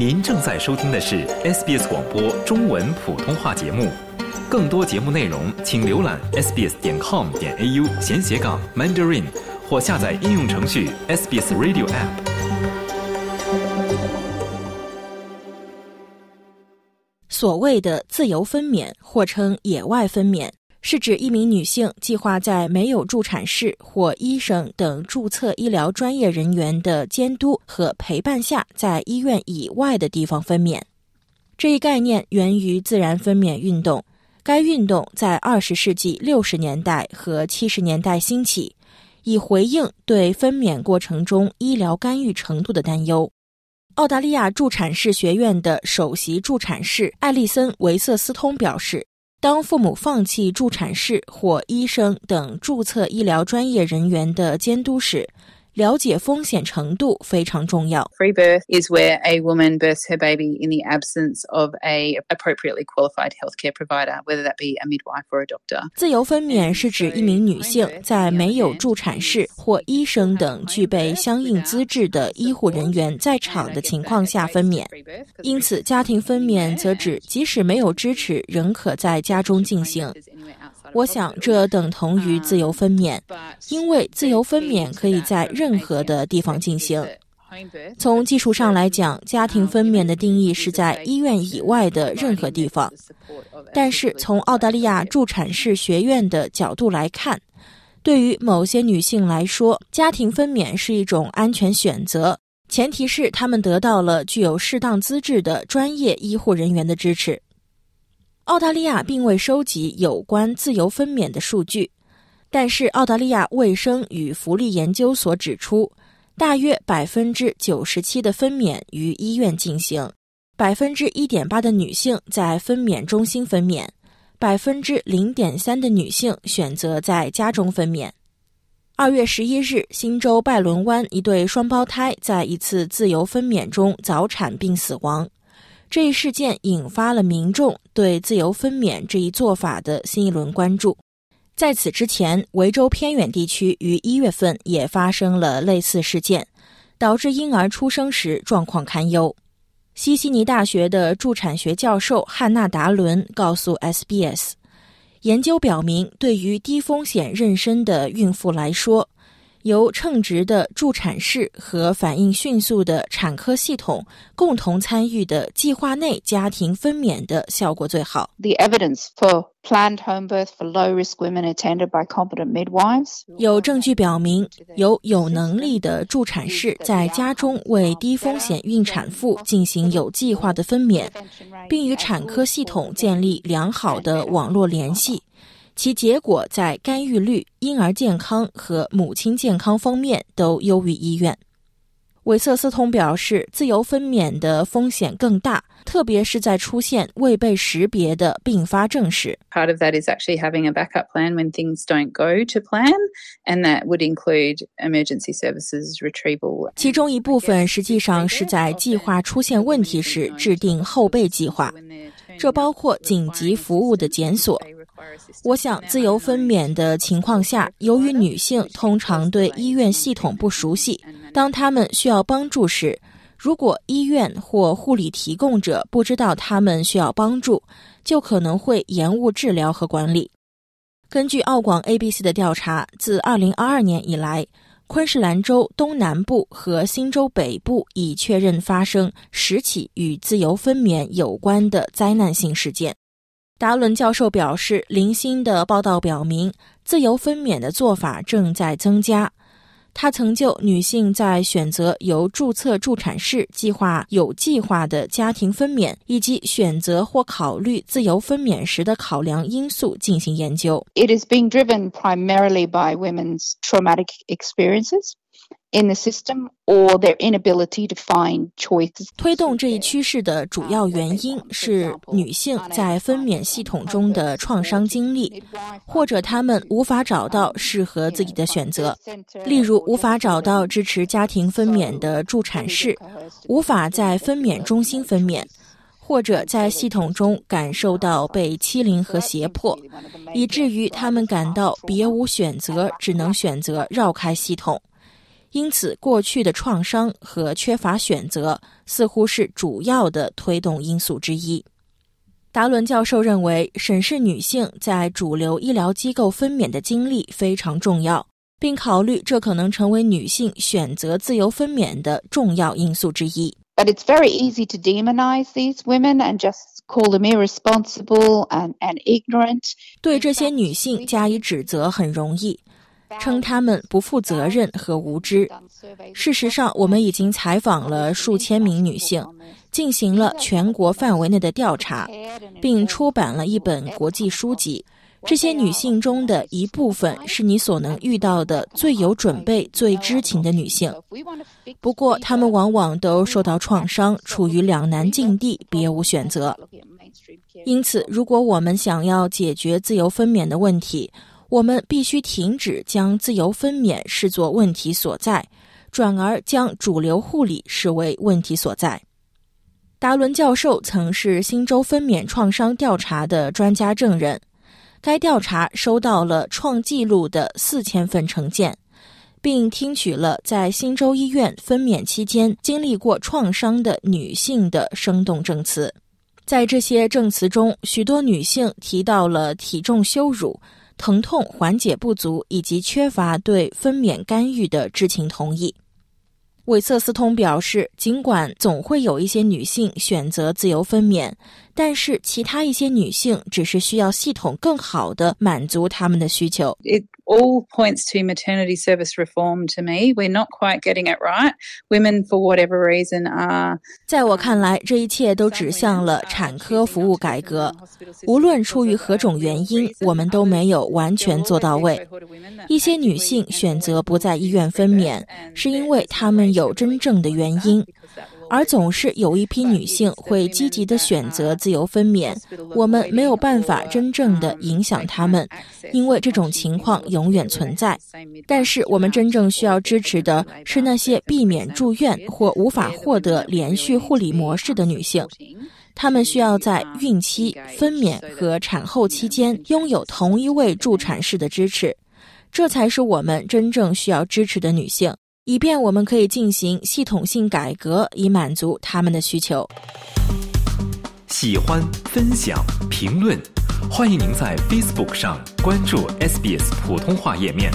您正在收听的是 SBS 广播中文普通话节目，更多节目内容请浏览 sbs 点 com 点 au 闲斜杠 mandarin 或下载应用程序 SBS Radio App。所谓的自由分娩，或称野外分娩。是指一名女性计划在没有助产士或医生等注册医疗专业人员的监督和陪伴下，在医院以外的地方分娩。这一概念源于自然分娩运动，该运动在二十世纪六十年代和七十年代兴起，以回应对分娩过程中医疗干预程度的担忧。澳大利亚助产士学院的首席助产士艾利森·维瑟斯通表示。当父母放弃助产士或医生等注册医疗专业人员的监督时，了解风险程度非常重要。Free birth is where a woman births her baby in the absence of a appropriately qualified healthcare provider, whether that be a midwife or a doctor. 自由分娩是指一名女性在没有助产士或医生等具备相应资质的医护人员在场的情况下分娩。因此，家庭分娩则指即使没有支持，仍可在家中进行。我想，这等同于自由分娩，因为自由分娩可以在任何的地方进行。从技术上来讲，家庭分娩的定义是在医院以外的任何地方。但是，从澳大利亚助产士学院的角度来看，对于某些女性来说，家庭分娩是一种安全选择，前提是她们得到了具有适当资质的专业医护人员的支持。澳大利亚并未收集有关自由分娩的数据，但是澳大利亚卫生与福利研究所指出，大约百分之九十七的分娩于医院进行，百分之一点八的女性在分娩中心分娩，百分之零点三的女性选择在家中分娩。二月十一日，新州拜伦湾一对双胞胎在一次自由分娩中早产并死亡。这一事件引发了民众对自由分娩这一做法的新一轮关注。在此之前，维州偏远地区于一月份也发生了类似事件，导致婴儿出生时状况堪忧。西悉尼大学的助产学教授汉娜·达伦告诉 SBS，研究表明，对于低风险妊娠的孕妇来说。由称职的助产士和反应迅速的产科系统共同参与的计划内家庭分娩的效果最好。The evidence for planned home birth for low risk women attended by competent midwives 有证据表明，有有能力的助产士在家中为低风险孕产妇进行有计划的分娩，并与产科系统建立良好的网络联系。其结果在干预率、婴儿健康和母亲健康方面都优于医院。韦瑟斯通表示，自由分娩的风险更大，特别是在出现未被识别的并发症时。Part of that is actually having a backup plan when things don't go to plan, and that would include emergency services retrieval. 其中一部分实际上是在计划出现问题时制定后备计划，这包括紧急服务的检索。我想，自由分娩的情况下，由于女性通常对医院系统不熟悉，当她们需要帮助时，如果医院或护理提供者不知道她们需要帮助，就可能会延误治疗和管理。根据澳广 ABC 的调查，自2022年以来，昆士兰州东南部和新州北部已确认发生十起与自由分娩有关的灾难性事件。达伦教授表示，零星的报道表明，自由分娩的做法正在增加。他曾就女性在选择由注册助产士计划有计划的家庭分娩，以及选择或考虑自由分娩时的考量因素进行研究。It is being driven primarily by women's traumatic experiences. In the system or their inability to find choices. 推动这一趋势的主要原因是女性在分娩系统中的创伤经历，或者她们无法找到适合自己的选择，例如无法找到支持家庭分娩的助产士，无法在分娩中心分娩，或者在系统中感受到被欺凌和胁迫，以至于他们感到别无选择，只能选择绕开系统。因此，过去的创伤和缺乏选择似乎是主要的推动因素之一。达伦教授认为，审视女性在主流医疗机构分娩的经历非常重要，并考虑这可能成为女性选择自由分娩的重要因素之一。But it's very easy to demonize these women and just call them irresponsible and and ignorant. 对这些女性加以指责很容易，称她们不负责任和无知。事实上，我们已经采访了数千名女性，进行了全国范围内的调查，并出版了一本国际书籍。这些女性中的一部分是你所能遇到的最有准备、最知情的女性。不过，她们往往都受到创伤，处于两难境地，别无选择。因此，如果我们想要解决自由分娩的问题，我们必须停止将自由分娩视作问题所在，转而将主流护理视为问题所在。达伦教授曾是新州分娩创伤调查的专家证人。该调查收到了创纪录的四千份成件，并听取了在新州医院分娩期间经历过创伤的女性的生动证词。在这些证词中，许多女性提到了体重羞辱、疼痛缓解不足以及缺乏对分娩干预的知情同意。韦瑟斯通表示，尽管总会有一些女性选择自由分娩，但是其他一些女性只是需要系统更好的满足她们的需求。All points to maternity service reform to me. We're not quite getting it right. Women, for whatever reason, are. 在我看来，这一切都指向了产科服务改革。无论出于何种原因，我们都没有完全做到位。一些女性选择不在医院分娩，是因为她们有真正的原因，而总是有一批女性会积极的选择自由分娩。我们没有办法真正的影响她们，因为这种情况永远存在。但是我们真正需要支持的是那些避免住院或无法获得连续护理模式的女性。她们需要在孕期、分娩和产后期间拥有同一位助产士的支持，这才是我们真正需要支持的女性。以便我们可以进行系统性改革，以满足他们的需求。喜欢、分享、评论，欢迎您在 Facebook 上关注 SBS 普通话页面。